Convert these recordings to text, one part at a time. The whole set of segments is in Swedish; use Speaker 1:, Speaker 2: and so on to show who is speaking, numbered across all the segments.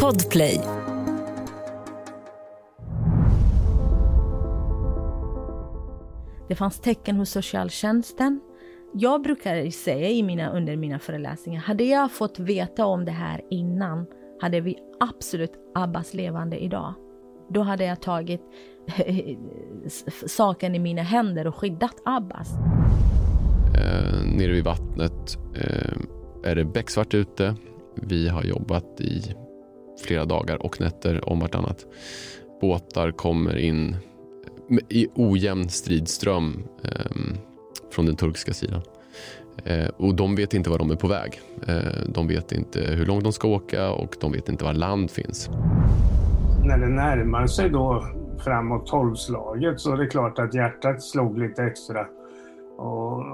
Speaker 1: Podplay.
Speaker 2: Det fanns tecken hos socialtjänsten. Jag brukar säga i mina, under mina föreläsningar, hade jag fått veta om det här innan, hade vi absolut Abbas levande idag. Då hade jag tagit saken i mina händer och skyddat Abbas.
Speaker 3: Eh, nere vid vattnet eh, är det becksvart ute. Vi har jobbat i flera dagar och nätter om vartannat. Båtar kommer in i ojämn stridström eh, från den turkiska sidan. Eh, och de vet inte var de är på väg. Eh, de vet inte hur långt de ska åka och de vet inte var land finns.
Speaker 4: När det närmar sig då framåt tolvslaget så är det klart att hjärtat slog lite extra. Och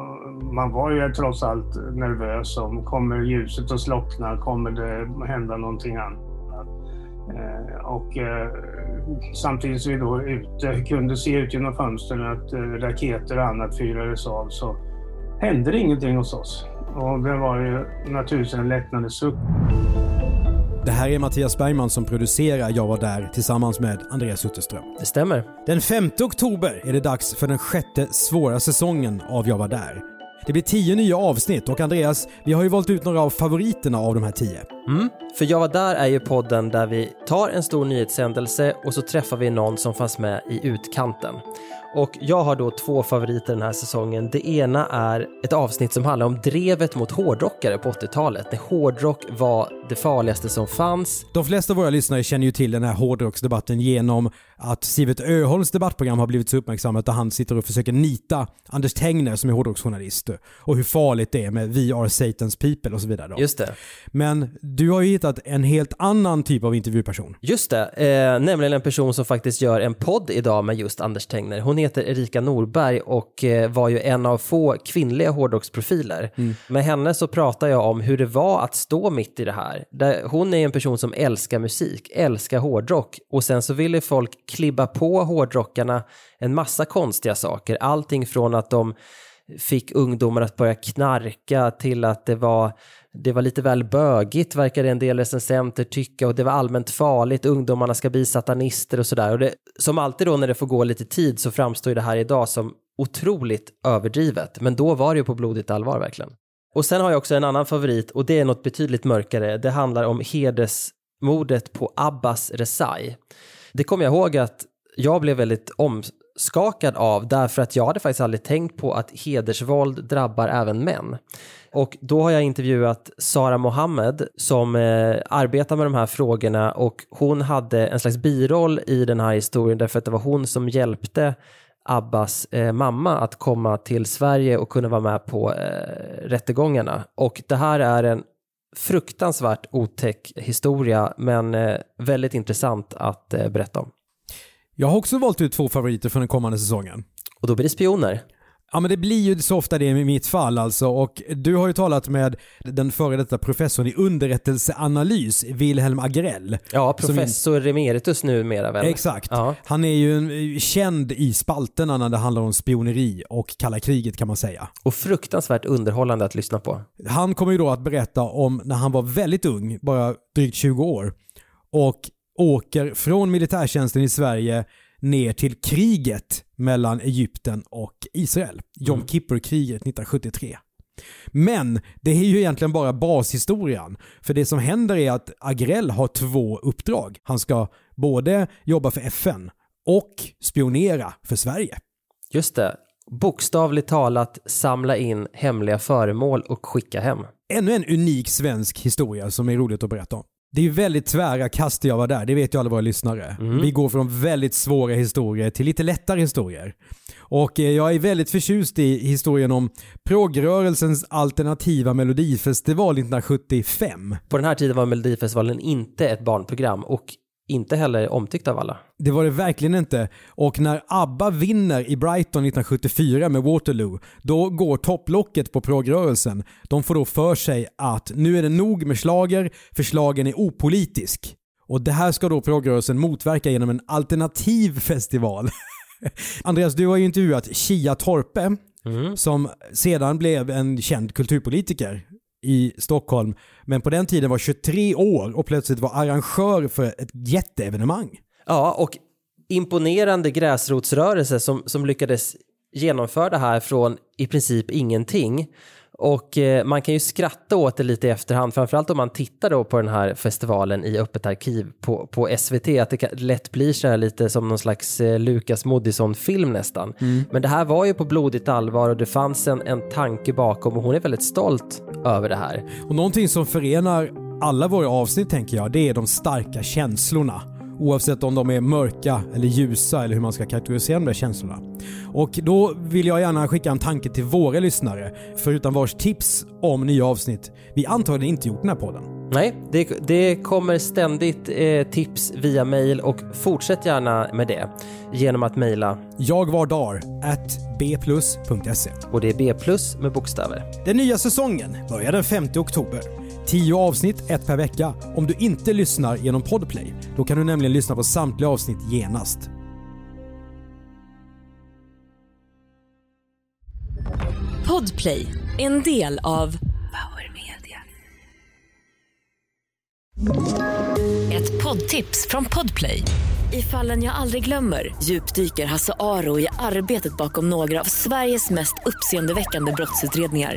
Speaker 4: man var ju trots allt nervös om kommer ljuset att slockna, kommer det hända någonting annat? Eh, och eh, samtidigt som vi då ute, kunde se ut genom fönstren att eh, raketer och annat fyrades av så hände det ingenting hos oss. Och det var ju naturligtvis en lättnadens suck.
Speaker 5: Det här är Mattias Bergman som producerar Jag var där tillsammans med Andreas Utterström.
Speaker 6: Det stämmer.
Speaker 5: Den 5 oktober är det dags för den sjätte svåra säsongen av Jag var där. Det blir tio nya avsnitt och Andreas, vi har ju valt ut några av favoriterna av de här tio.
Speaker 6: Mm, för Jag var där är ju podden där vi tar en stor nyhetshändelse och så träffar vi någon som fanns med i utkanten. Och jag har då två favoriter den här säsongen. Det ena är ett avsnitt som handlar om drevet mot hårdrockare på 80-talet, när hårdrock var det farligaste som fanns.
Speaker 5: De flesta av våra lyssnare känner ju till den här hårdrocksdebatten genom att Sivert Öholms debattprogram har blivit så uppmärksammat där han sitter och försöker nita Anders Tengner som är hårdrocksjournalist och hur farligt det är med We are Satan's people och så vidare. Då.
Speaker 6: Just det.
Speaker 5: Men du har ju hittat en helt annan typ av intervjuperson.
Speaker 6: Just det, eh, nämligen en person som faktiskt gör en podd idag med just Anders Tengner. Hon heter Erika Norberg och eh, var ju en av få kvinnliga hårdrocksprofiler. Mm. Med henne så pratar jag om hur det var att stå mitt i det här. Hon är en person som älskar musik, älskar hårdrock och sen så ville folk klibba på hårdrockarna en massa konstiga saker. Allting från att de fick ungdomar att börja knarka till att det var, det var lite väl bögigt verkade en del recensenter tycka och det var allmänt farligt, ungdomarna ska bli satanister och sådär. Och det, som alltid då när det får gå lite tid så framstår det här idag som otroligt överdrivet, men då var det ju på blodigt allvar verkligen. Och sen har jag också en annan favorit och det är något betydligt mörkare. Det handlar om hedersmordet på Abbas Rezai. Det kommer jag ihåg att jag blev väldigt om skakad av därför att jag hade faktiskt aldrig tänkt på att hedersvåld drabbar även män. Och då har jag intervjuat Sara Mohammed som eh, arbetar med de här frågorna och hon hade en slags biroll i den här historien därför att det var hon som hjälpte Abbas eh, mamma att komma till Sverige och kunna vara med på eh, rättegångarna. Och det här är en fruktansvärt otäck historia men eh, väldigt intressant att eh, berätta om.
Speaker 5: Jag har också valt ut två favoriter för den kommande säsongen.
Speaker 6: Och då blir det spioner.
Speaker 5: Ja men det blir ju så ofta det i mitt fall alltså och du har ju talat med den före detta professorn i underrättelseanalys, Wilhelm Agrell.
Speaker 6: Ja, professor emeritus numera väl?
Speaker 5: Exakt. Ja. Han är ju en, känd i spalterna när det handlar om spioneri och kalla kriget kan man säga.
Speaker 6: Och fruktansvärt underhållande att lyssna på.
Speaker 5: Han kommer ju då att berätta om när han var väldigt ung, bara drygt 20 år, och åker från militärtjänsten i Sverige ner till kriget mellan Egypten och Israel. Jom mm. Kippur-kriget 1973. Men det är ju egentligen bara bashistorien. För det som händer är att Agrell har två uppdrag. Han ska både jobba för FN och spionera för Sverige.
Speaker 6: Just det. Bokstavligt talat samla in hemliga föremål och skicka hem.
Speaker 5: Ännu en unik svensk historia som är roligt att berätta om. Det är väldigt tvära kast jag var där, det vet ju alla våra lyssnare. Mm. Vi går från väldigt svåra historier till lite lättare historier. Och eh, jag är väldigt förtjust i historien om progrörelsens alternativa melodifestival 1975.
Speaker 6: På den här tiden var Melodifestivalen inte ett barnprogram och inte heller omtyckt av alla.
Speaker 5: Det var det verkligen inte. Och när ABBA vinner i Brighton 1974 med Waterloo, då går topplocket på progrörelsen. De får då för sig att nu är det nog med slager, för slagen är opolitisk. Och det här ska då progrörelsen motverka genom en alternativ festival. Andreas, du har ju intervjuat Chia Torpe, mm. som sedan blev en känd kulturpolitiker i Stockholm, men på den tiden var 23 år och plötsligt var arrangör för ett jätteevenemang.
Speaker 6: Ja, och imponerande gräsrotsrörelse som, som lyckades genomföra det här från i princip ingenting. Och eh, man kan ju skratta åt det lite i efterhand, framförallt om man tittar då på den här festivalen i Öppet arkiv på, på SVT, att det kan, lätt blir så här lite som någon slags eh, Lukas Moodysson-film nästan. Mm. Men det här var ju på blodigt allvar och det fanns en, en tanke bakom och hon är väldigt stolt över det här.
Speaker 5: Och någonting som förenar alla våra avsnitt tänker jag, det är de starka känslorna. Oavsett om de är mörka eller ljusa eller hur man ska kategorisera de där känslorna. Och då vill jag gärna skicka en tanke till våra lyssnare, förutom vars tips om nya avsnitt vi antagligen inte gjort den här podden.
Speaker 6: Nej, det, det kommer ständigt eh, tips via mail och fortsätt gärna med det genom att mejla
Speaker 5: jagvardar bplus.se.
Speaker 6: Och det är B plus med bokstäver.
Speaker 5: Den nya säsongen börjar den 5 oktober. 10 avsnitt, ett per vecka. Om du inte lyssnar genom Podplay, då kan du nämligen lyssna på samtliga avsnitt genast.
Speaker 1: Podplay, en del av Power Media. Ett poddtips från Podplay. I fallen jag aldrig glömmer djupdyker Hasse Aro i arbetet bakom några av Sveriges mest uppseendeväckande brottsutredningar